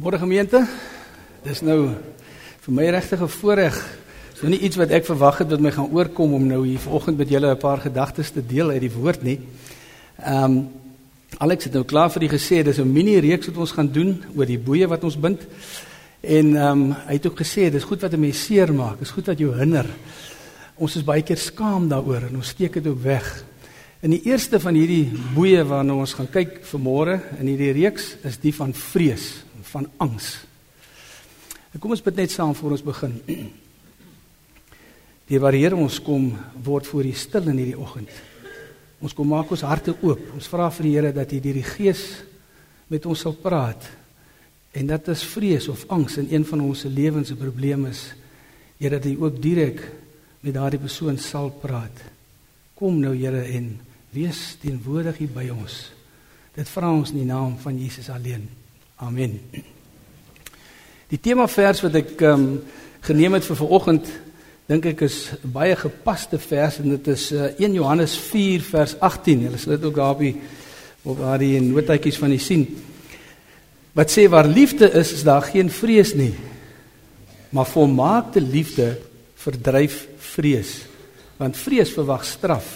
Môre gemeente. Dis nou vir my regtig 'n voorreg. Dis nou nie iets wat ek verwag het wat my gaan oorkom om nou hier vanoggend met julle 'n paar gedagtes te deel uit die woord nie. Ehm um, Alex het nou klaar vir die gesê dis 'n mini reeks wat ons gaan doen oor die boeye wat ons bind. En ehm um, hy het ook gesê dis goed wat 'n mens seermaak, dis goed wat jou hinder. Ons is baie keer skaam daaroor en ons steek dit ook weg. In die eerste van hierdie boeye waarna ons gaan kyk vanmôre in hierdie reeks is die van vrees van angs. Kom ons bid net saam voor ons begin. Die waar Here ons kom word voor U stil in hierdie oggend. Ons kom maak ons harte oop. Ons vra vir die Here dat hy deur die Gees met ons sal praat. En dat as vrees of angs in een van ons se lewens 'n probleem is, Here dat hy ook direk met daardie persoon sal praat. Kom nou Here en wees teenwoordig hier by ons. Dit vra ons in die naam van Jesus alleen. Amen. Die tema vers wat ek um, geneem het vir vanoggend dink ek is baie gepaste vers en dit is uh, eh, 1 Johannes 4 vers 18. Hulle sê dit ook daar op die op daardie notaatjies van die sien. Wat sê waar liefde is, is daar geen vrees nie. Maar volmaakte liefde verdryf vrees. Want vrees verwag straf.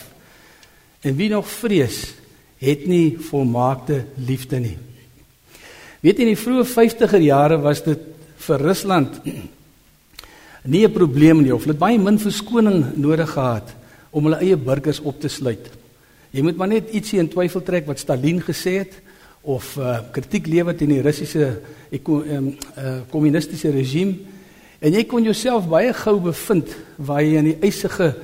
En wie nog vrees, het nie volmaakte liefde nie. Weet in die vroeë 50er jare was dit vir Rusland nie 'n probleem nie of hulle het baie min verskoning nodig gehad om hulle eie burgers op te sluit. Jy moet maar net ietsie in twyfel trek wat Stalin gesê het of uh, kritiek lewer teen die Russiese ehm uh, kommunistiese regime en jy kon jouself baie gou bevind waar jy in die eisige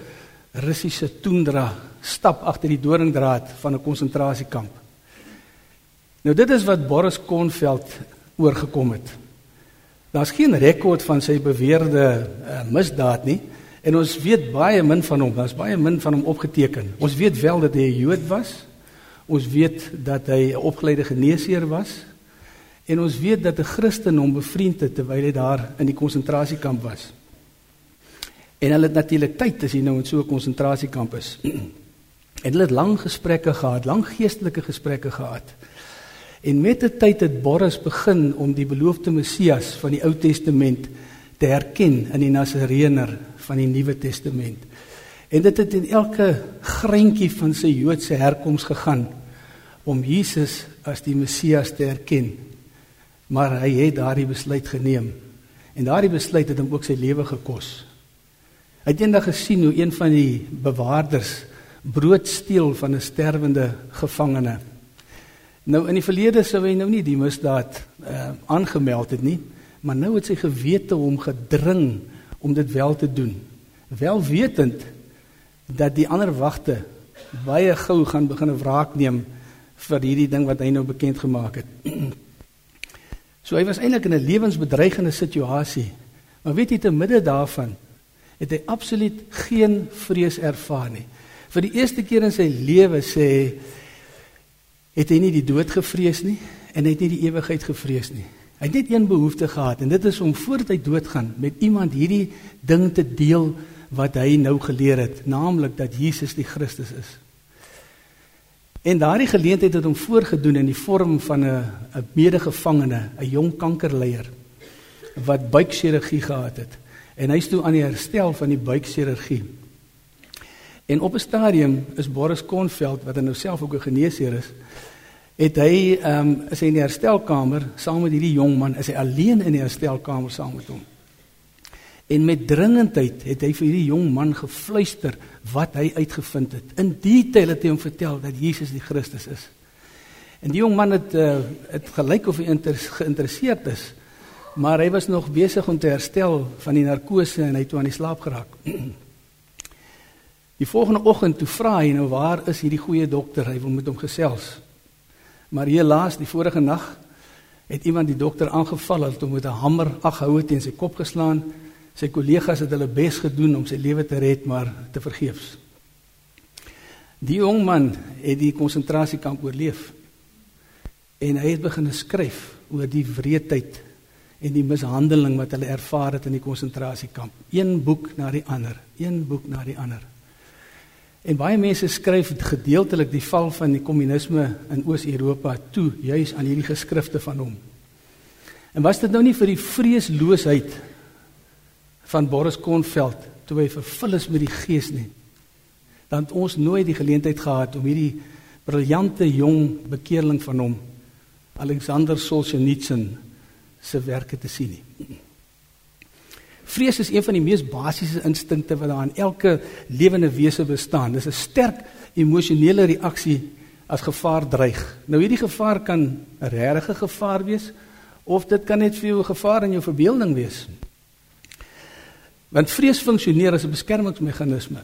Russiese toendra stap agter die doringdraad van 'n konsentrasiekamp. Nou dit is wat Boris Konveld oorgekom het. Daar's geen rekord van sy beweerde uh, misdaad nie en ons weet baie min van hom. Daar's baie min van hom opgeteken. Ons weet wel dat hy 'n Jood was. Ons weet dat hy 'n opgeleide geneesheer was. En ons weet dat 'n Christen hom bevriend het terwyl hy daar in die konsentrasiekamp was. En hulle het natuurlik tyd as hy nou in so 'n konsentrasiekamp is. en hulle het lang gesprekke gehad, lang geestelike gesprekke gehad. En met die tyd het Boris begin om die beloofde Messias van die Ou Testament te herken in die Nasareener van die Nuwe Testament. En dit het in elke greintjie van sy Joodse herkoms gegaan om Jesus as die Messias te erken. Maar hy het daardie besluit geneem. En daardie besluit het hom ook sy lewe gekos. Hy het eendag gesien hoe een van die bewaarders brood steel van 'n sterwende gevangene. Nou in die verlede sou hy nou nie die misdaad uh aangemeld het nie, maar nou het sy gewete hom gedring om dit wel te doen. Wel wetend dat die ander wagte baie gou gaan begin wraak neem vir hierdie ding wat hy nou bekend gemaak het. so hy was eintlik in 'n lewensbedreigende situasie. Maar weet jy te midde daarvan het hy absoluut geen vrees ervaar nie. Vir die eerste keer in sy lewe sê hy het hy nie die dood gevrees nie en hy het nie die ewigheid gevrees nie. Hy het net een behoefte gehad en dit is om voordat hy doodgaan met iemand hierdie ding te deel wat hy nou geleer het, naamlik dat Jesus die Christus is. En daardie geleentheid het hom voorgedoen in die vorm van 'n 'n medegevangene, 'n jong kankerleier wat buikchirurgie gehad het. En hy's toe aan die herstel van die buikchirurgie. En op 'n stadium is Boris Konveld wat nou self ook 'n geneesheer is, het hy ehm um, is hy in die herstelkamer saam met hierdie jong man, is hy alleen in die herstelkamer saam met hom. En met dringendheid het hy vir hierdie jong man gefluister wat hy uitgevind het. In detail het hy hom vertel dat Jesus die Christus is. En die jong man het uh, het gelyk of hy inter, geïnteresseerd is, maar hy was nog besig om te herstel van die narkose en hy het toe aan die slaap geraak. Die volgende oggend toe vra hy nou waar is hierdie goeie dokter? Hy wil met hom gesels. Maar helaas die vorige nag het iemand die dokter aangeval het om met 'n hamer aghoue teen sy kop geslaan. Sy kollegas het hulle bes gedoen om sy lewe te red, maar te vergeefs. Die jong man het die konsentrasiekamp oorleef. En hy het begin skryf oor die wreedheid en die mishandeling wat hulle ervaar het in die konsentrasiekamp. Een boek na die ander, een boek na die ander. En baie mense skryf gedeeltelik die val van die kommunisme in Oos-Europa toe juis aan hierdie geskrifte van hom. En was dit nou nie vir die vreesloosheid van Boris Konveld toe hy vervul is met die Gees nie? Dan het ons nooit die geleentheid gehad om hierdie briljante jong bekeerling van hom Alexander Solzhenitsyn se werke te sien nie. Vrees is een van die mees basiese instinkte wat daar in elke lewende wese bestaan. Dis 'n sterk emosionele reaksie as gevaar dreig. Nou hierdie gevaar kan 'n regte gevaar wees of dit kan net vir jou 'n gevaar in jou verbeelding wees. Want vrees funksioneer as 'n beskermingsmeganisme.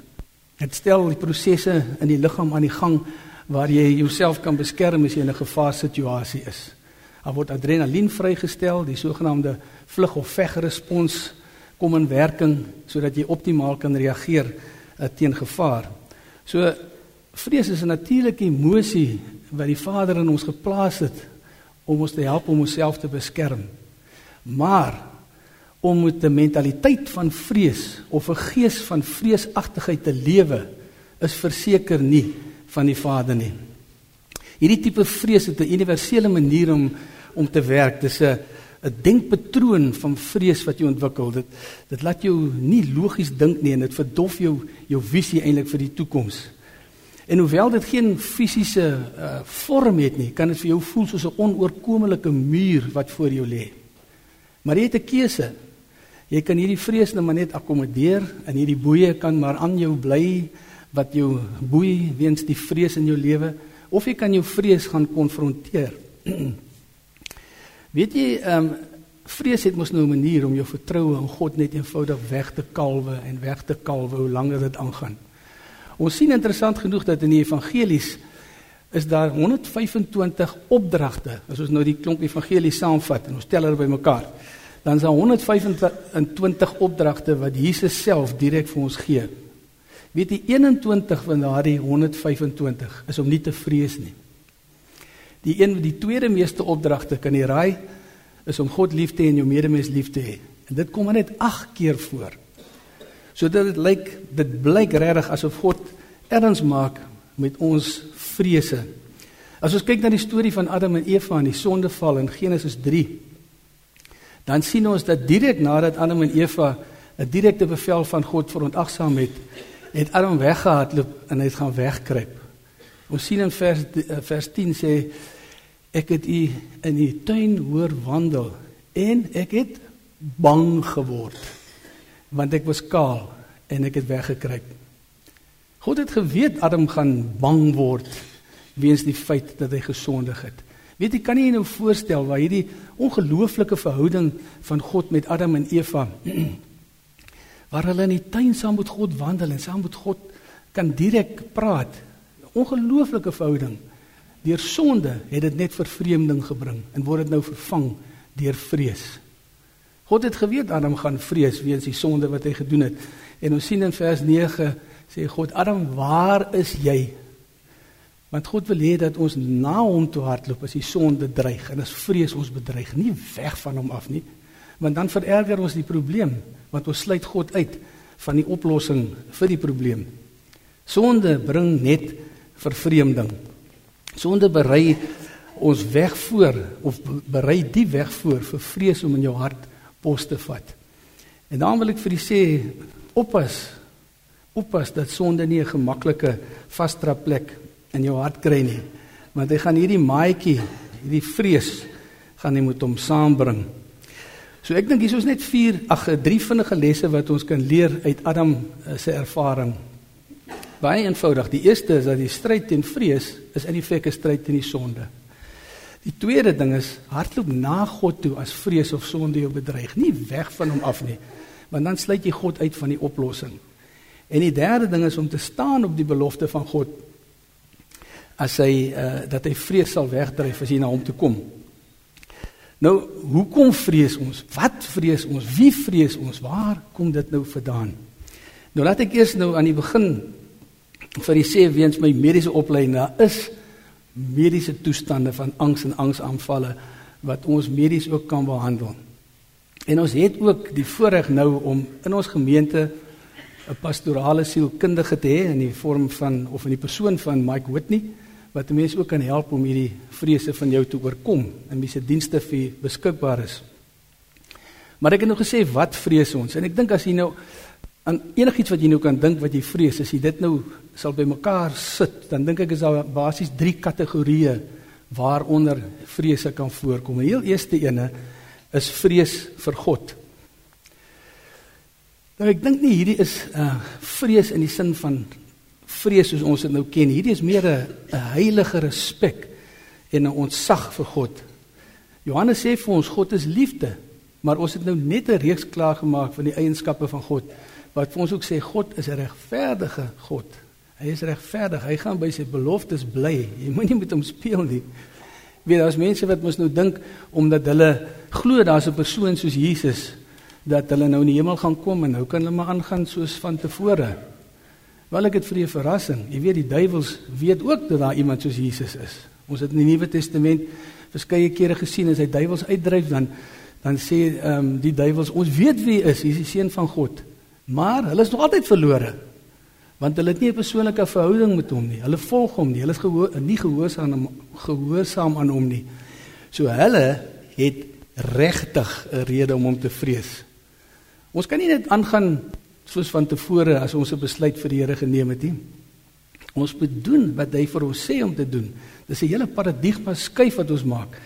Dit stel die prosesse in die liggaam aan die gang waar jy jouself kan beskerm as jy in 'n gevaarsituasie is. Daar word adrenalien vrygestel, die sogenaamde vlug of veg respons kom in werking sodat jy optimaal kan reageer uh, teen gevaar. So vrees is 'n natuurlike emosie wat die Vader in ons geplaas het om ons te help om onsself te beskerm. Maar om met 'n mentaliteit van vrees of 'n gees van vreesagtigheid te lewe is verseker nie van die Vader nie. Hierdie tipe vrees het 'n universele manier om om te werk. Dis 'n 'n denkpatroon van vrees wat jy ontwikkel. Dit dit laat jou nie logies dink nie en dit verdof jou jou visie eintlik vir die toekoms. En hoewel dit geen fisiese uh, vorm het nie, kan dit vir jou voel soos 'n onoorkomelike muur wat voor jou lê. Maar jy het 'n keuse. Jy kan hierdie vrees net maar net akkommodeer en hierdie boeye kan maar aan jou bly wat jou boei weens die vrees in jou lewe of jy kan jou vrees gaan konfronteer. Weet jy, ehm um, vrees het mos nou 'n manier om jou vertroue in God net eenvoudig weg te kalwe en weg te kalwe hoe langer dit aangaan. Ons sien interessant genoeg dat in die evangelies is daar 125 opdragte. As ons nou die klomp evangelies saamvat en ons tel hulle bymekaar, dan is daar 125 opdragte wat Jesus self direk vir ons gee. Weet jy 21 van daardie 125 is om nie te vrees nie. Die een die tweede meeste opdragte kan jy raai is om God lief te hê en jou medemens lief te hê. En dit kom net 8 keer voor. Sodat dit lyk dit blyk regtig asof God erns maak met ons vrese. As ons kyk na die storie van Adam en Eva en die sondeval in Genesis 3, dan sien ons dat direk nadat Adam en Eva 'n direkte bevel van God verontagsaam het, het Adam weggehardloop en hy het gaan wegkruip. Ons sien in vers eh, vers 10 sê ek het u in die tuin hoor wandel en ek het bang geword want ek was kaal en ek het weggekruip. God het geweet Adam gaan bang word weens die feit dat hy gesondig het. Weet jy kan nie nou voorstel waar hierdie ongelooflike verhouding van God met Adam en Eva waar hulle in die tuin saam met God wandel en saam met God kan direk praat ongelooflike verhouding. Deur sonde het dit net vervreemding gebring en word dit nou vervang deur vrees. God het geweet Adam gaan vrees weens die sonde wat hy gedoen het. En ons sien in vers 9 sê God Adam, waar is jy? Want God wil hê dat ons na hom toe hardloop as die sonde dreig en as vrees ons bedreig, nie weg van hom af nie. Want dan vererger ons die probleem, want ons sluit God uit van die oplossing vir die probleem. Sonde bring net vervreemding. Sonde berei ons weg voor of berei die weg voor vir vrees om in jou hart pos te vat. En dan wil ek vir u sê oppas. Oppas dat sonde nie 'n gemaklike vasdrap plek in jou hart kry nie. Want hy gaan hierdie maatjie, hierdie vrees gaan hy moet hom saambring. So ek dink hier is net 4 ag 3 vinnige lesse wat ons kan leer uit Adam eh, se ervaring Baie eenvoudig. Die eerste is dat die stryd teen vrees is in feite 'n stryd teen die sonde. Die tweede ding is hardloop na God toe as vrees of sonde jou bedreig, nie weg van hom af nie. Want dan sluit jy God uit van die oplossing. En die derde ding is om te staan op die belofte van God as hy uh, dat hy vrees sal wegdryf as jy na hom toe kom. Nou, hoekom vrees ons? Wat vrees ons? Wie vrees ons? Waar kom dit nou vandaan? Nou laat ek eers nou aan die begin vir die sê weens my mediese opleiding daar is mediese toestande van angs en angsaanvalle wat ons medies ook kan behandel. En ons het ook die voorreg nou om in ons gemeente 'n pastorale sielkundige te hê in die vorm van of in die persoon van Mike Whitney wat mense ook kan help om hierdie vrese van jou te oorkom en wie se dienste vir beskikbaar is. Maar ek het nou gesê wat vrees ons? En ek dink as jy nou aan enigiets wat jy nou kan dink wat jy vrees, as jy dit nou sal bymekaar sit, dan dink ek is daar basies drie kategorieë waaronder vrese kan voorkom. Die heel eerste ene is vrees vir God. Nou ek dink nie hierdie is 'n uh, vrees in die sin van vrees soos ons dit nou ken. Hierdie is meer 'n heilige respek en 'n ontzag vir God. Johannes sê vir ons God is liefde, maar ons het nou net 'n reeks klaar gemaak van die eienskappe van God wat vir ons ook sê God is 'n regverdige God. Hy is regverdig. Hy gaan by sy beloftes bly. Jy moenie met hom speel nie. Weet daar's mense wat mos nou dink omdat hulle glo daar's 'n persoon soos Jesus dat hulle nou in die hemel gaan kom en nou kan hulle maar aangaan soos van tevore. Wel ek het vir 'n verrassing. Jy weet die duiwels weet ook dat daar iemand soos Jesus is. Ons het in die Nuwe Testament verskeie kere gesien as hy duiwels uitdryf dan dan sê ehm um, die duiwels ons weet wie hy is, hy is die seun van God. Maar hulle is nog altyd verlore. Want hulle het nie 'n persoonlike verhouding met hom nie. Hulle volg hom nie. Hulle is gehoor, nie gehoorsaam aan gehoorsaam aan hom nie. So hulle het regtig 'n rede om hom te vrees. Ons kan nie net aangaan soos van tevore as ons 'n besluit vir die Here geneem het nie. Ons moet doen wat hy vir ons sê om te doen. Dis 'n hele paradigma skuif wat ons maak.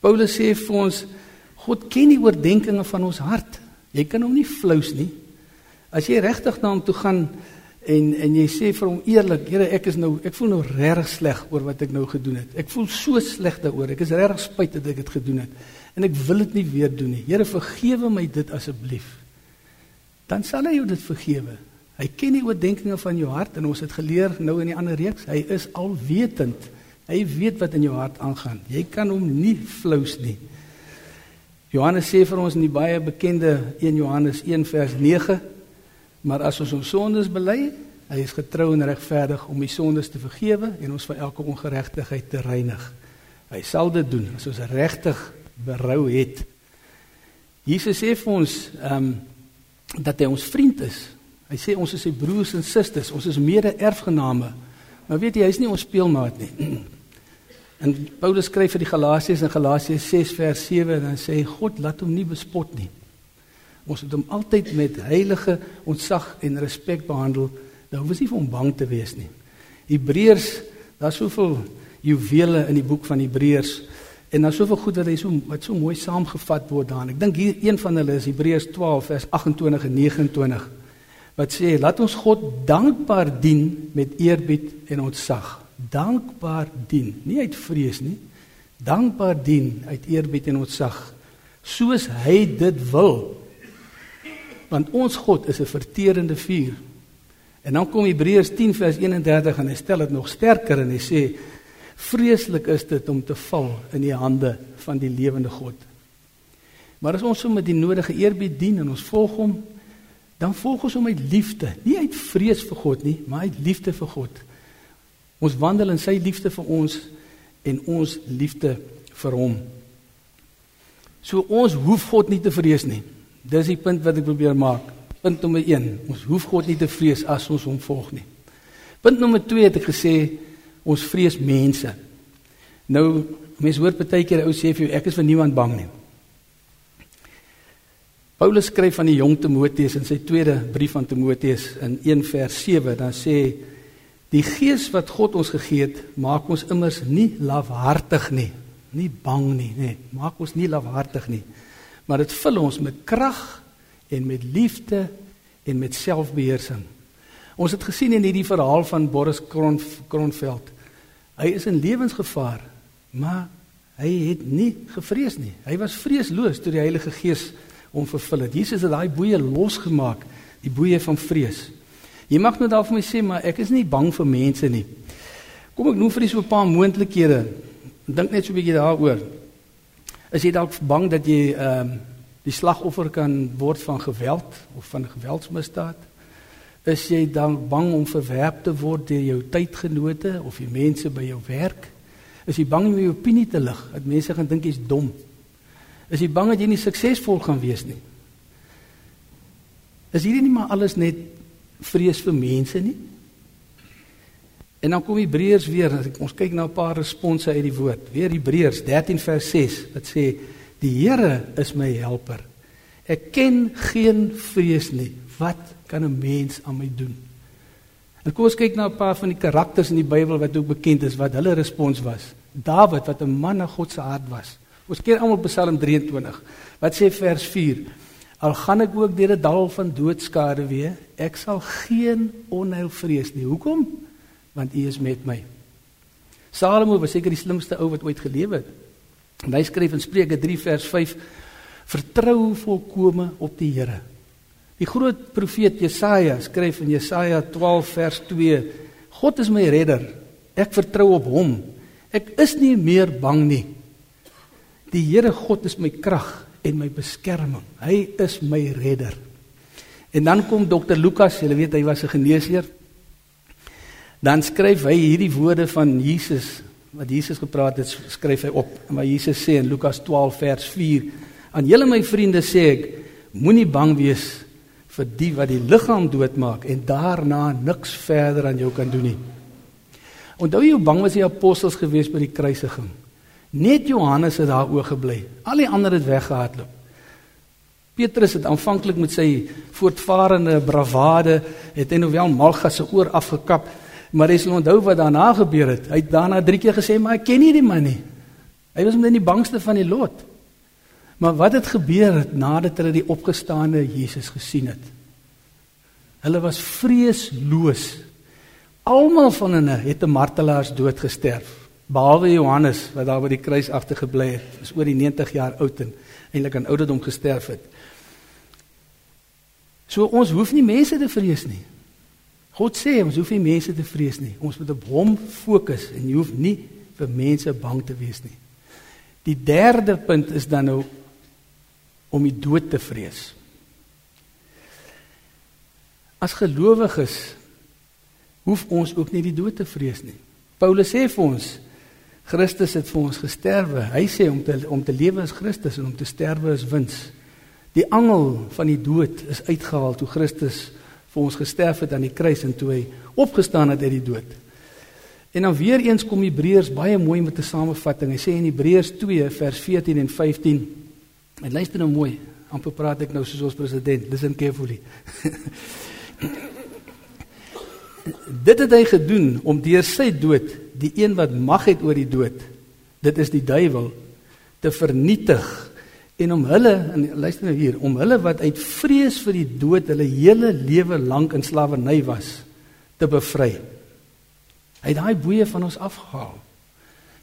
Paulus sê vir ons God ken die oordeenkings van ons hart. Jy kan hom nie flous nie. As jy regtig na hom toe gaan en en jy sê vir hom eerlik, Here, ek is nou ek voel nou regtig sleg oor wat ek nou gedoen het. Ek voel so sleg daaroor. Ek is regtig spyt dat ek dit gedoen het en ek wil dit nie weer doen nie. Here, vergewe my dit asseblief dan sal hy jou dit vergewe. Hy ken die oordeenkings van jou hart en ons het geleer nou in die ander reeks, hy is alwetend. Hy weet wat in jou hart aangaan. Jy kan hom nie flous nie. Johannes sê vir ons in die baie bekende 1 Johannes 1 vers 9, maar as ons ons sondes bely, hy is getrou en regverdig om die sondes te vergewe en ons van elke ongeregtigheid te reinig. Hy sal dit doen as ons regtig berou het. Jesus sê vir ons, ehm um, dat hy ons vriend is. Hy sê ons is sy broers en susters, ons is mede-erfgename. Maar weet jy, hy is nie ons speelmaat nie. En Paulus skryf vir die Galasiërs in Galasiërs 6 vers 7 en dan sê hy God laat hom nie bespot nie. Ons moet hom altyd met heilige ontzag en respek behandel. Daar hoef ons nie vir hom bang te wees nie. Hebreërs, daar's soveel juwele in die boek van Hebreërs. En dan soveel goed wat hy so wat so mooi saamgevat word daarin. Ek dink hier een van hulle is Hebreërs 12 vers 28 en 29 wat sê laat ons God dankbaar dien met eerbied en ontzag. Dankbaar dien, nie uit vrees nie. Dankbaar dien uit eerbied en ontzag soos hy dit wil. Want ons God is 'n verterende vuur. En dan kom Hebreërs 10 vers 31 en hy stel dit nog sterker en hy sê Vreeslik is dit om te val in die hande van die lewende God. Maar as ons hom met die nodige eerbied dien en ons volg hom, dan volg ons hom uit liefde, nie uit vrees vir God nie, maar uit liefde vir God. Ons wandel in sy liefde vir ons en ons liefde vir hom. So ons hoef God nie te vrees nie. Dis die punt wat ek probeer maak. Punt nommer 1, ons hoef God nie te vrees as ons hom volg nie. Punt nommer 2 het ek gesê ons vrees mense. Nou mense hoor baie keer ou sê vir jou ek is vir niemand bang nie. Paulus skryf van die jong Timoteus in sy tweede brief aan Timoteus in 1 vers 7 dan sê die gees wat God ons gegee het maak ons immers nie lafhartig nie, nie bang nie, nê. Maak ons nie lafhartig nie. Maar dit vul ons met krag en met liefde en met selfbeheersing. Ons het gesien in hierdie verhaal van Boris Kronveld Hy is in lewensgevaar, maar hy het nie gevrees nie. Hy was vreesloos toe die Heilige Gees hom vervul het. Jesus het daai boeye losgemaak, die boeye van vrees. Jy mag nou dalk vir my sê, maar ek is nie bang vir mense nie. Kom ek noem vir so 'n paar moontlikhede. Dink net so 'n bietjie daaroor. Is jy dalk bang dat jy ehm uh, die slagoffer kan word van geweld of van geweldsmisdaad? Is jy dan bang om verwerp te word deur jou tydgenote of die mense by jou werk? Is jy bang om jou opinie te lig? Dat mense gaan dink jy's dom? Is jy bang dat jy nie suksesvol gaan wees nie? Is hierdie nie maar alles net vrees vir mense nie? En dan kom Hebreërs weer, ons kyk na 'n paar response uit die woord. Weer Hebreërs 13 vers 6 wat sê die Here is my helper Ek ken geen vrees nie. Wat kan 'n mens aan my doen? En kom ons kyk na 'n paar van die karakters in die Bybel wat ook bekend is wat hulle respons was. Dawid wat 'n man na God se hart was. Ons keer almal Psalm 23. Wat sê vers 4? Al gaan ek ook deur 'n dal van doodskade weer, ek sal geen onheil vrees nie. Hoekom? Want U is met my. Salomo was seker die slimste ou wat ooit geleef het. En hy skryf in Spreuke 3 vers 5: Vertrou volkome op die Here. Die groot profeet Jesaja skryf in Jesaja 12 vers 2: God is my redder. Ek vertrou op hom. Ek is nie meer bang nie. Die Here God is my krag en my beskerming. Hy is my redder. En dan kom dokter Lukas, jy weet hy was 'n geneesheer. Dan skryf hy hierdie woorde van Jesus wat Jesus gepraat het, skryf hy op. En wat Jesus sê in Lukas 12 vers 4: Aan julle my vriende sê ek, moenie bang wees vir die wat die liggaam doodmaak en daarna niks verder aan jou kan doen nie. Onthou jy hoe bang was die apostels geweest by die kruisiging? Net Johannes het daar oorgebly. Al die ander het weggehardloop. Petrus het aanvanklik met sy voortvarende bravade het hy nou wel Malchus se oor afgekap, maar jy sal onthou wat daarna gebeur het. Hy het daarna drie keer gesê, "Maar ek ken nie die man nie." Hy was met die bangste van die lot. Maar wat het gebeur het nadat hulle die opgestaane Jesus gesien het? Hulle was vreesloos. Almal van hulle het 'n martelaars dood gesterf. Behalwe Johannes wat daar by die kruis agtergebly het, is oor die 90 jaar oud en eintlik aan ouderdom gesterf het. So ons hoef nie mense te vrees nie. God sê ons hoef nie mense te vrees nie. Ons moet op hom fokus en jy hoef nie vir mense bang te wees nie. Die derde punt is dan nou om die dood te vrees. As gelowiges hoef ons ook nie die dood te vrees nie. Paulus sê vir ons Christus het vir ons gesterwe. Hy sê om te om te lewe is Christus en om te sterwe is wins. Die angel van die dood is uitgehaal toe Christus vir ons gesterf het aan die kruis en toe hy opgestaan het uit die dood. En dan weer eens kom Hebreërs baie mooi met 'n samevatting. Hy sê in Hebreërs 2 vers 14 en 15 En luister nou mooi. Amper praat ek nou soos ons president. Listen carefully. dit het hy gedoen om deur sy dood die een wat mag het oor die dood. Dit is die duiwel te vernietig en om hulle en luister nou hier, om hulle wat uit vrees vir die dood hulle hele lewe lank in slawerny was te bevry. Hy het daai boeye van ons afgehaal.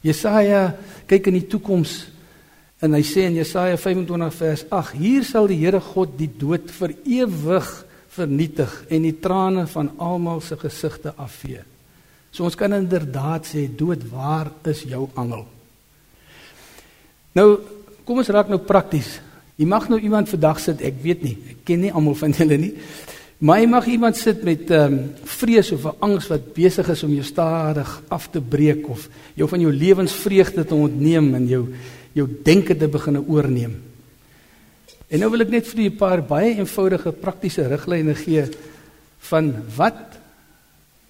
Jesaja kyk in die toekoms En hy sê in Jesaja 25 vers 8: Hier sal die Here God die dood vir ewig vernietig en die trane van almal se gesigte afvee. So ons kan inderdaad sê dood, waar is jou angel? Nou, kom ons raak nou prakties. Jy mag nou iemand vandag sit, ek weet nie, ek ken nie almal van julle nie. Maar jy mag iemand sit met ehm um, vrees of 'n angs wat besig is om jou stadig af te breek of jou van jou lewensvreugde te ontneem en jou jou denke te begin oorneem. En nou wil ek net vir julle 'n paar baie eenvoudige praktiese riglyne gee van wat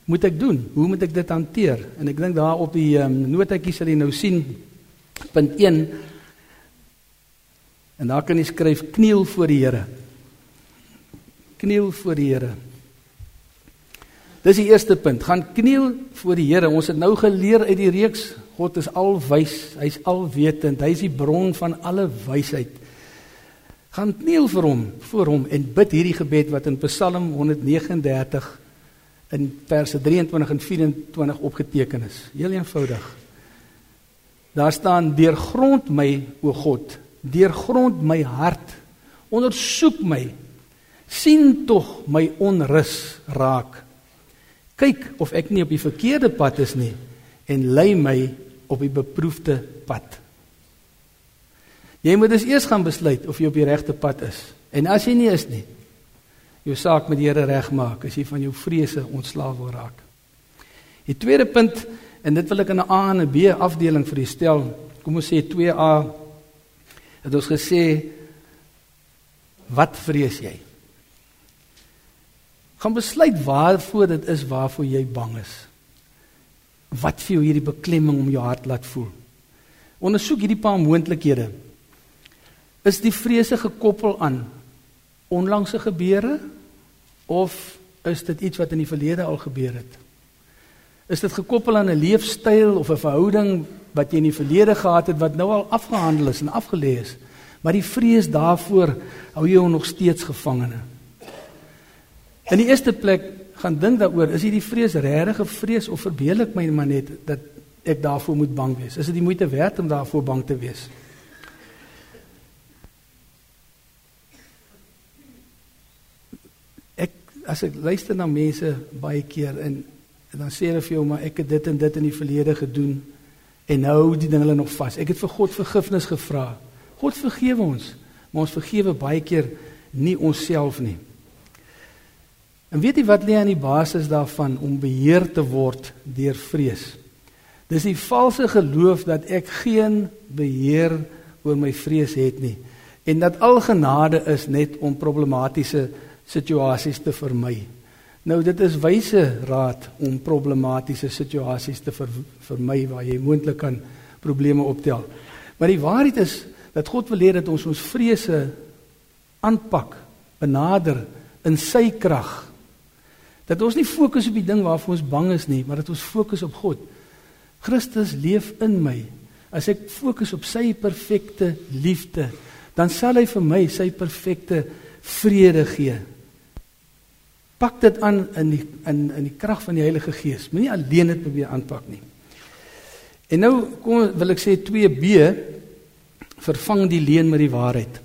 moet ek doen? Hoe moet ek dit hanteer? En ek dink daar op die um, notatjies sal jy nou sien punt 1 en daar kan jy skryf kniel voor die Here. Kniel voor die Here. Dis die eerste punt. Gaan kniel voor die Here. Ons het nou geleer uit die reeks God is alwys, hy's alwetend, hy's die bron van alle wysheid. Gaan kniel vir hom, voor hom en bid hierdie gebed wat in Psalm 139 in verse 23 en 24 opgeteken is. Heel eenvoudig. Daar staan: "Deurgrond my, o God, deurgrond my hart. Ondersoek my. sien tog my onrus raak. Kyk of ek nie op die verkeerde pad is nie en lei my op die beproefde pad. Jy moet dus eers gaan besluit of jy op die regte pad is. En as jy nie is nie, jou saak met die Here regmaak as jy van jou vrese ontslaaf wil raak. Die tweede punt en dit wil ek in 'n A en 'n B afdeling vir u stel. Kom ons sê 2A. Het ons gesê wat vrees jy? Gaan besluit waarvoor dit is waarvoor jy bang is wat vir jou hierdie beklemming om jou hart laat voel. Ondersoek hierdie paar moontlikhede. Is die vrese gekoppel aan onlangse gebeure of is dit iets wat in die verlede al gebeur het? Is dit gekoppel aan 'n leefstyl of 'n verhouding wat jy in die verlede gehad het wat nou al afgehandel is en afgelê is? Maar die vrees daarvoor hou jou nog steeds gevangene. In die eerste plek gaan dink daaroor, is hierdie vrees regtig 'n vrees of verbeel ek my maar net dat ek daarvoor moet bang wees? Is dit die moeite werd om daarvoor bang te wees? Ek as ek luister na mense baie keer en, en dan sê hulle vir jou maar ek het dit en dit in die verlede gedoen en nou hou die ding hulle nog vas. Ek het vir God vergifnis gevra. God vergewe ons, maar ons vergewe baie keer nie onsself nie. En weet jy wat lê aan die basis daarvan om beheer te word deur vrees? Dis die valse geloof dat ek geen beheer oor my vrees het nie en dat al genade is net om problematiese situasies te vermy. Nou dit is wyse raad om problematiese situasies te ver, vermy waar jy moontlik kan probleme optel. Maar die waarheid is dat God wil hê dat ons ons vrese aanpak, benader in sy krag. Dat ons nie fokus op die ding waarvoor ons bang is nie, maar dat ons fokus op God. Christus leef in my. As ek fokus op sy perfekte liefde, dan sal hy vir my sy perfekte vrede gee. Pak dit aan in die in in die krag van die Heilige Gees. Moenie alleen dit probeer aanpak nie. En nou kom wil ek sê 2B vervang die leuen met die waarheid.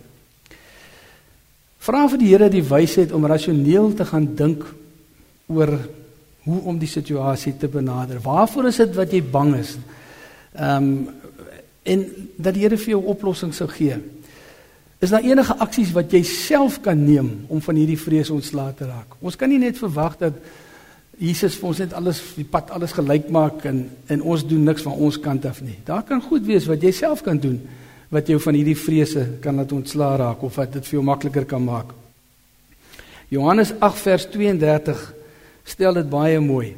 Vra vir die Here die wysheid om rasioneel te gaan dink oor hoe om die situasie te benader. Waarvoor is dit wat jy bang is? Ehm um, en dat die Here vir jou oplossing sou gee. Is daar enige aksies wat jy self kan neem om van hierdie vrees ontslae te raak? Ons kan nie net verwag dat Jesus vir ons net alles die pad alles gelyk maak en en ons doen niks van ons kant af nie. Daar kan goed wees wat jy self kan doen wat jou van hierdie vrese kan laat ontslaa raak of wat dit vir jou makliker kan maak. Johannes 8 vers 32 stel dit baie mooi.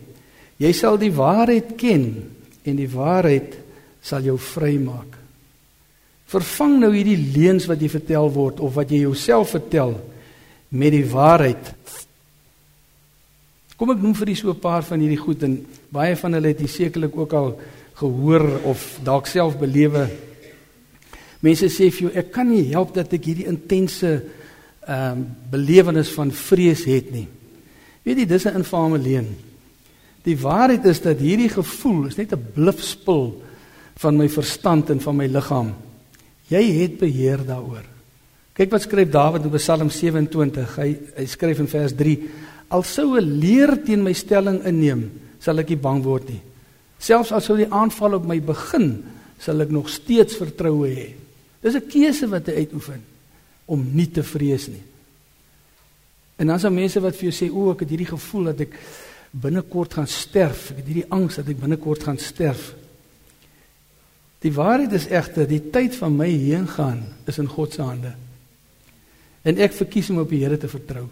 Jy sal die waarheid ken en die waarheid sal jou vrymaak. Vervang nou hierdie leuns wat jy vertel word of wat jy jouself vertel met die waarheid. Kom ek noem vir die so 'n paar van hierdie goed en baie van hulle het jy sekerlik ook al gehoor of dalk self belewe Mense sê vir jou ek kan nie help dat ek hierdie intense ehm um, belewenis van vrees het nie. Weet jy dis 'n infame leuen. Die waarheid is dat hierdie gevoel is net 'n blufspil van my verstand en van my liggaam. Jy het beheer daaroor. Kyk wat skryf Dawid in Psalm 27. Hy hy skryf in vers 3: Al sou 'n leer teen my stelling inneem, sal ek nie bang word nie. Selfs as sou die aanval op my begin, sal ek nog steeds vertroue hê. Dis 'n keuse wat jy uitoefen om nie te vrees nie. En dan is daar mense wat vir jou sê, "O, ek het hierdie gevoel dat ek binnekort gaan sterf. Ek het hierdie angs dat ek binnekort gaan sterf." Die waarheid is egter, die tyd van my heen gaan is in God se hande. En ek verkies om op die Here te vertrou.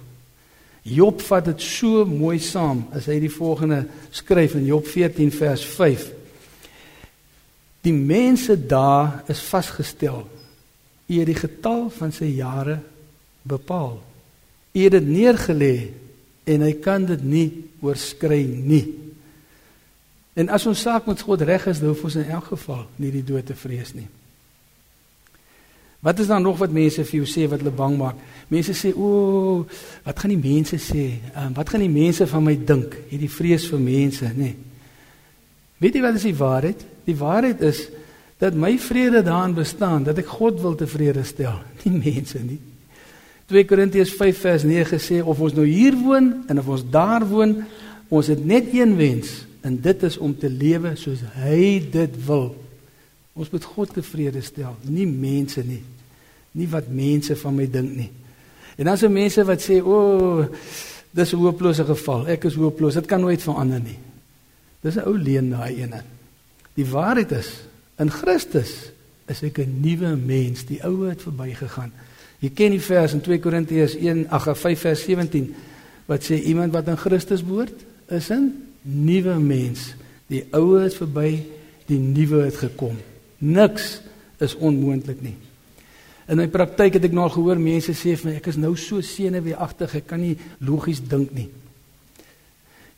Job vat dit so mooi saam as hy die volgende skryf in Job 14 vers 5. Die mense daar is vasgestel U het die getal van sy jare bepaal. U het dit neergelê en hy kan dit nie oorskry nie. En as ons saak met God reg is, hoef ons in elk geval nie die dood te vrees nie. Wat is dan nog wat mense vir jou sê wat hulle bang maak? Mense sê, "O, wat gaan die mense sê? Um, wat gaan die mense van my dink?" Hierdie vrees vir mense, nê. Nee. Weet jy wat is die waarheid? Die waarheid is dat my vrede daarin bestaan dat ek God wil tevrede stel, nie mense nie. 2 Korintiërs 5 vers 9 sê of ons nou hier woon en of ons daar woon, ons het net een wens en dit is om te lewe soos hy dit wil. Ons moet God tevrede stel, nie mense nie. Nie wat mense van my dink nie. En dan is daar mense wat sê, "O, oh, dis 'n hopelose geval. Ek is hopeloos. Dit kan nooit verander nie." Dis 'n ou leuen daai ene. Die waarheid is In Christus is ek 'n nuwe mens. Die ou het verbygegaan. Jy ken die vers in 2 Korintiërs 1 ag 5 vers 17 wat sê iemand wat in Christus behoort is 'n nuwe mens. Die ou is verby, die nuwe het gekom. Niks is onmoontlik nie. In my praktyk het ek nou gehoor mense sê vir my ek is nou so senuweeagtig, ek kan nie logies dink nie.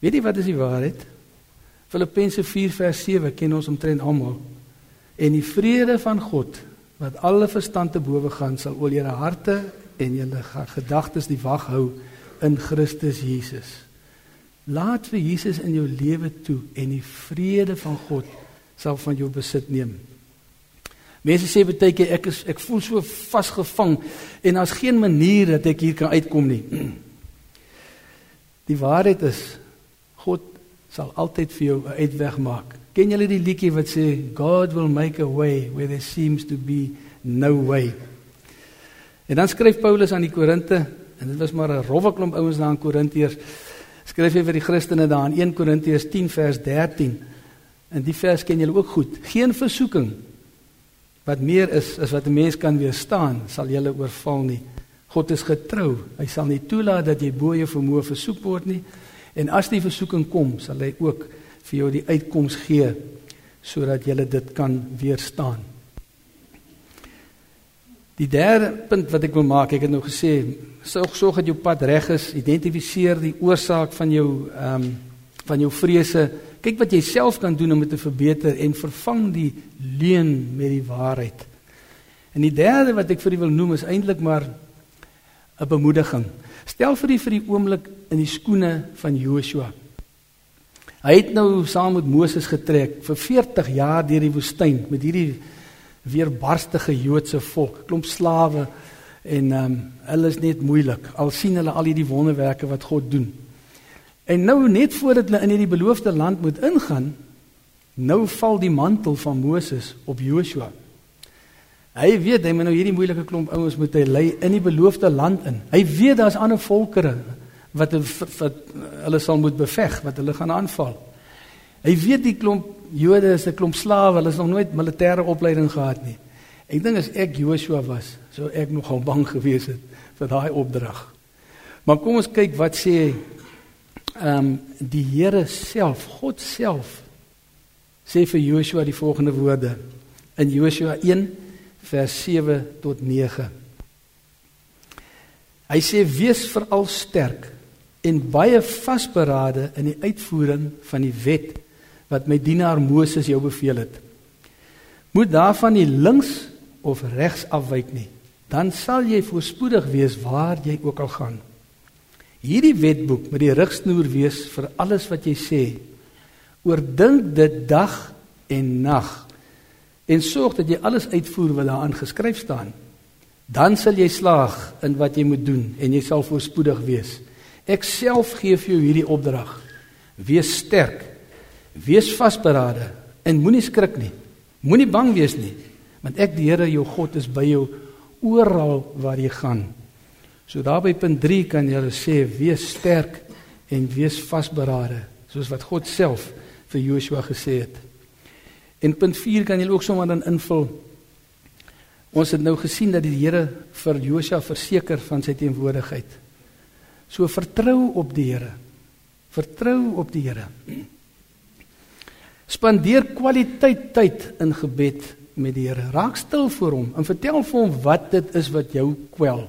Weet jy wat is die waarheid? Filippense 4 vers 7 ken ons omtrent almal. En die vrede van God wat alle verstand te bowe gaan sal oor julle harte en julle gedagtes die wag hou in Christus Jesus. Laat vir Jesus in jou lewe toe en die vrede van God sal van jou besit neem. Mense sê baie keer ek is ek voel so vasgevang en daar's geen manier dat ek hier kan uitkom nie. Die waarheid is God sal altyd vir jou 'n uitweg maak. Ken julle die liedjie wat sê God will make a way where there seems to be no way. En dan skryf Paulus aan die Korinte en dit was maar 'n rowwe klomp ouens daar in Korintiërs. Skryf hy vir die Christene daar in 1 Korintiërs 10 vers 13. En die vers ken julle ook goed. Geen versoeking wat meer is as wat 'n mens kan weerstaan, sal julle oorval nie. God is getrou. Hy sal nie toelaat dat jy bo jou vermoë versoek word nie. En as die versoeking kom, sal hy ook vir jou die uitkoms gee sodat jy dit kan weerstaan. Die derde punt wat ek wil maak, ek het nou gesê, sorg sorg dat jou pad reg is, identifiseer die oorsaak van jou ehm um, van jou vrese. Kyk wat jy self kan doen om dit te verbeter en vervang die leuen met die waarheid. En die derde wat ek vir u wil noem is eintlik maar 'n bemoediging. Stel vir u vir die oomblik in die skoene van Joshua. Hy het nou saam met Moses getrek vir 40 jaar deur die woestyn met hierdie weerbarstige Joodse volk, klomp slawe en ehm um, hulle is net moeilik. Al sien hulle al hierdie wonderwerke wat God doen. En nou net voordat hulle in hierdie beloofde land moet ingaan, nou val die mantel van Moses op Joshua. Hy weet hy moet nou hierdie moeilike klomp ouens moet hy lei in die beloofde land in. Hy weet daar's ander volkere wat wat hulle sal moet beveg, wat hulle gaan aanval. Hy weet die klomp Jode is 'n klomp slawe, hulle is nog nooit militêre opleiding gehad nie. Ek dink as ek Joshua was, sou ek nogal bang gewees het vir daai opdrag. Maar kom ons kyk wat sê. Ehm um, die Here self, God self sê vir Joshua die volgende woorde in Joshua 1 vers 7 tot 9. Hy sê wees veral sterk en baie vasberade in die uitvoering van die wet wat my dienaar Moses jou beveel het. Moet daarvan nie links of regs afwyk nie, dan sal jy voorspoedig wees waar jy ook al gaan. Hierdie wetboek moet die rigsnoer wees vir alles wat jy sê. Oordink dit dag en nag en sorg dat jy alles uitvoer wat daarin geskryf staan. Dan sal jy slaag in wat jy moet doen en jy sal voorspoedig wees. Ek self gee vir jou hierdie opdrag. Wees sterk. Wees vasberade en moenie skrik nie. Moenie bang wees nie, want ek die Here jou God is by jou oral waar jy gaan. So daarby punt 3 kan jy sê wees sterk en wees vasberade, soos wat God self vir Joshua gesê het. En punt 4 kan jy ook sommer dan invul. Ons het nou gesien dat die Here vir Josua verseker van sy teenwoordigheid. So vertrou op die Here. Vertrou op die Here. Spandeer kwaliteit tyd in gebed met die Here. Raak stil voor hom en vertel vir hom wat dit is wat jou kwel.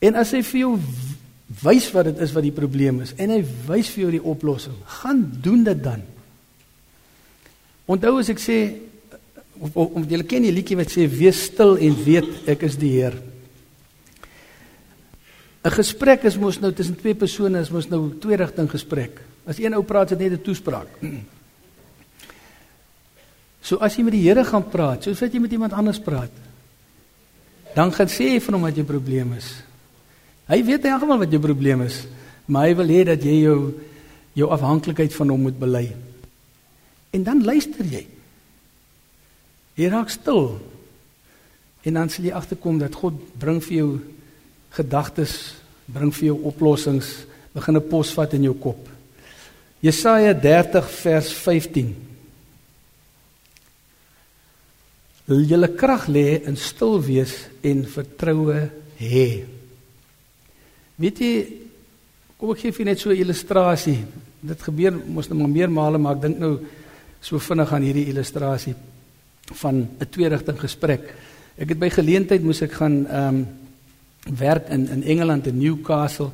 En as hy vir jou wys wat dit is wat die probleem is en hy wys vir jou die oplossing, gaan doen dit dan. Onthou as ek sê om julle ken die liedjie wat sê wees stil en weet ek is die Heer. 'n Gesprek is mos nou tussen twee persone, is mos nou twee rigting gesprek. As een ou praat, is dit net 'n toespraak. So as jy met die Here gaan praat, soos wat jy met iemand anders praat, dan gaan sê jy vir hom wat jou probleem is. Hy weet in elk geval wat jou probleem is, maar hy wil hê dat jy jou jou afhanklikheid van hom moet bely. En dan luister jy. Jy raak stil. En dan sal jy agterkom dat God bring vir jou gedagtes, bring vir jou oplossings, begin 'n pos vat in jou kop. Jesaja 30 vers 15. Julle krag lê in stil wees en vertroue hê. Weet jy, kom ek gee vir net so 'n illustrasie. Dit gebeur mos nou maar meer male, maar ek dink nou so vinnig aan hierdie illustrasie van 'n twee-rigting gesprek. Ek het by geleentheid moes ek gaan ehm um, werk in in Engeland in Newcastle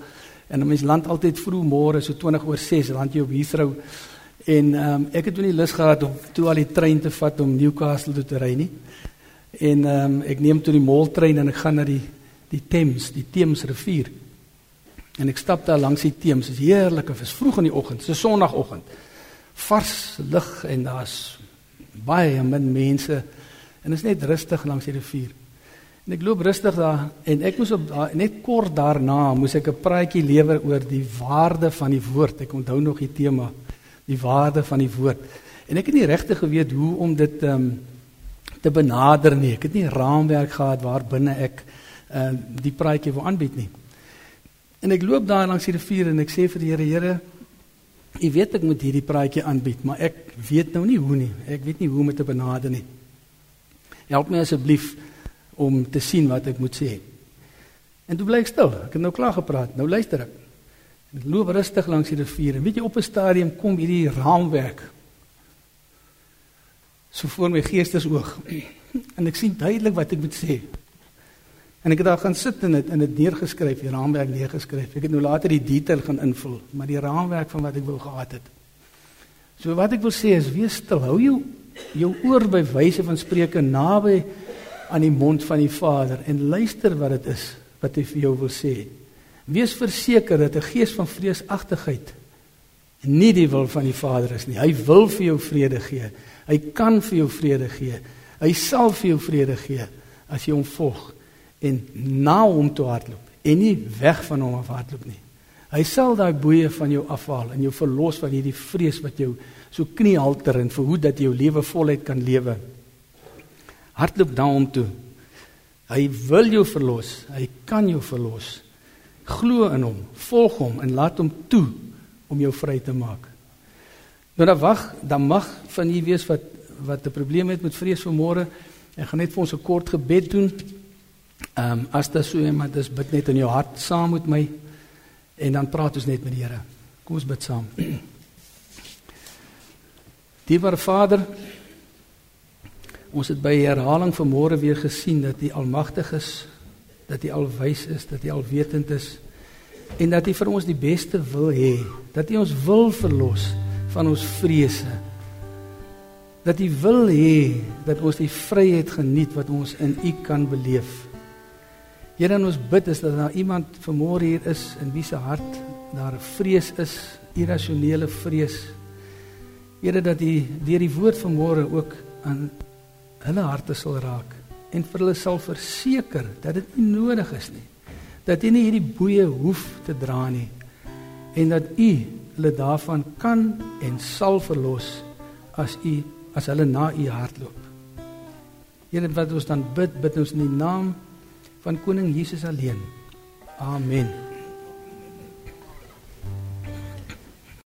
en 'n mens land altyd vroeg môre so 20 oor 6 land jy op Heathrow en ehm um, ek het toe nie lus gehad om toe al die trein te vat om Newcastle toe te ry nie. En ehm um, ek neem toe die moltrein en ek gaan na die die Thames, die Thames rivier. En ek stap daar langs die Thames. Dit is heerlik, dit is vroeg in die oggend, is sonoggend. Vars lug en daar's baie min mense en is net rustig langs die rivier. En ek loop rustig daar en ek moes op net kort daarna moes ek 'n praatjie lewer oor die waarde van die woord. Ek onthou nog die tema, die waarde van die woord. En ek het nie regtig geweet hoe om dit ehm um, te benader nie. Ek het nie raamwerk gehad waar binne ek ehm uh, die praatjie wou aanbied nie. En ek loop daar langs die rivier en ek sê vir die Here, Here, U weet ek moet hierdie praatjie aanbied, maar ek weet nou nie hoe nie. Ek weet nie hoe om dit te benader nie. Help my asseblief om te sien wat ek moet sê. En toe bly ek stil. Ek het nou klaar gepraat. Nou luister ek. Ek loop rustig langs die rivier en weet jy op 'n stadium kom hierdie raamwerk so voor my geestesoog en ek sien duidelik wat ek moet sê. En ek het daar gaan sit en dit in dit neergeskryf, die raamwerk neergeskryf. Ek het nou later die detail gaan invul, maar die raamwerk van wat ek wou gehad het. So wat ek wil sê is wees stil. Hou jou jou oor by wyse van spreuke naby aan die mond van die Vader en luister wat dit is wat hy vir jou wil sê. Wees verseker dat 'n gees van vreesagtigheid nie die wil van die Vader is nie. Hy wil vir jou vrede gee. Hy kan vir jou vrede gee. Hy sal vir jou vrede gee as jy hom volg en na hom toe hardloop en nie weg van hom af hardloop nie. Hy sal daai boeye van jou afhaal en jou verlos van hierdie vrees wat jou so kniehalter en verhoed dat jy jou lewe voluit kan lewe. Hardloop na hom toe. Hy wil jou verlos. Hy kan jou verlos. Glo in hom, volg hom en laat hom toe om jou vry te maak. Nou dan wag, dan mag van u wees wat wat 'n probleem het met vrees vir môre. Ek gaan net vir ons 'n kort gebed doen. Ehm um, as dit so iemand dis bid net in jou hart saam met my en dan praat ons net met die Here. Kom ons bid saam. Diewe Vader, Ons het by herhaling vanmôre weer gesien dat U almagtig is, dat U alwys is, dat U alwetend is en dat U vir ons die beste wil hê, dat U ons wil verlos van ons vrese. Dat U wil hê dat ons die vryheid geniet wat ons in U kan beleef. Here, ons bid is dat daar iemand vanmôre hier is in wie se hart daar 'n vrees is, irrasionele vrees. Here dat U deur die woord vanmôre ook aan hulle harte sal raak en vir hulle sal verseker dat dit nie nodig is nie. Dat jy nie hierdie boeye hoef te dra nie en dat u hulle daarvan kan en sal verlos as u as hulle na u hardloop. Here wat ons dan bid, bid ons in die naam van koning Jesus alleen. Amen.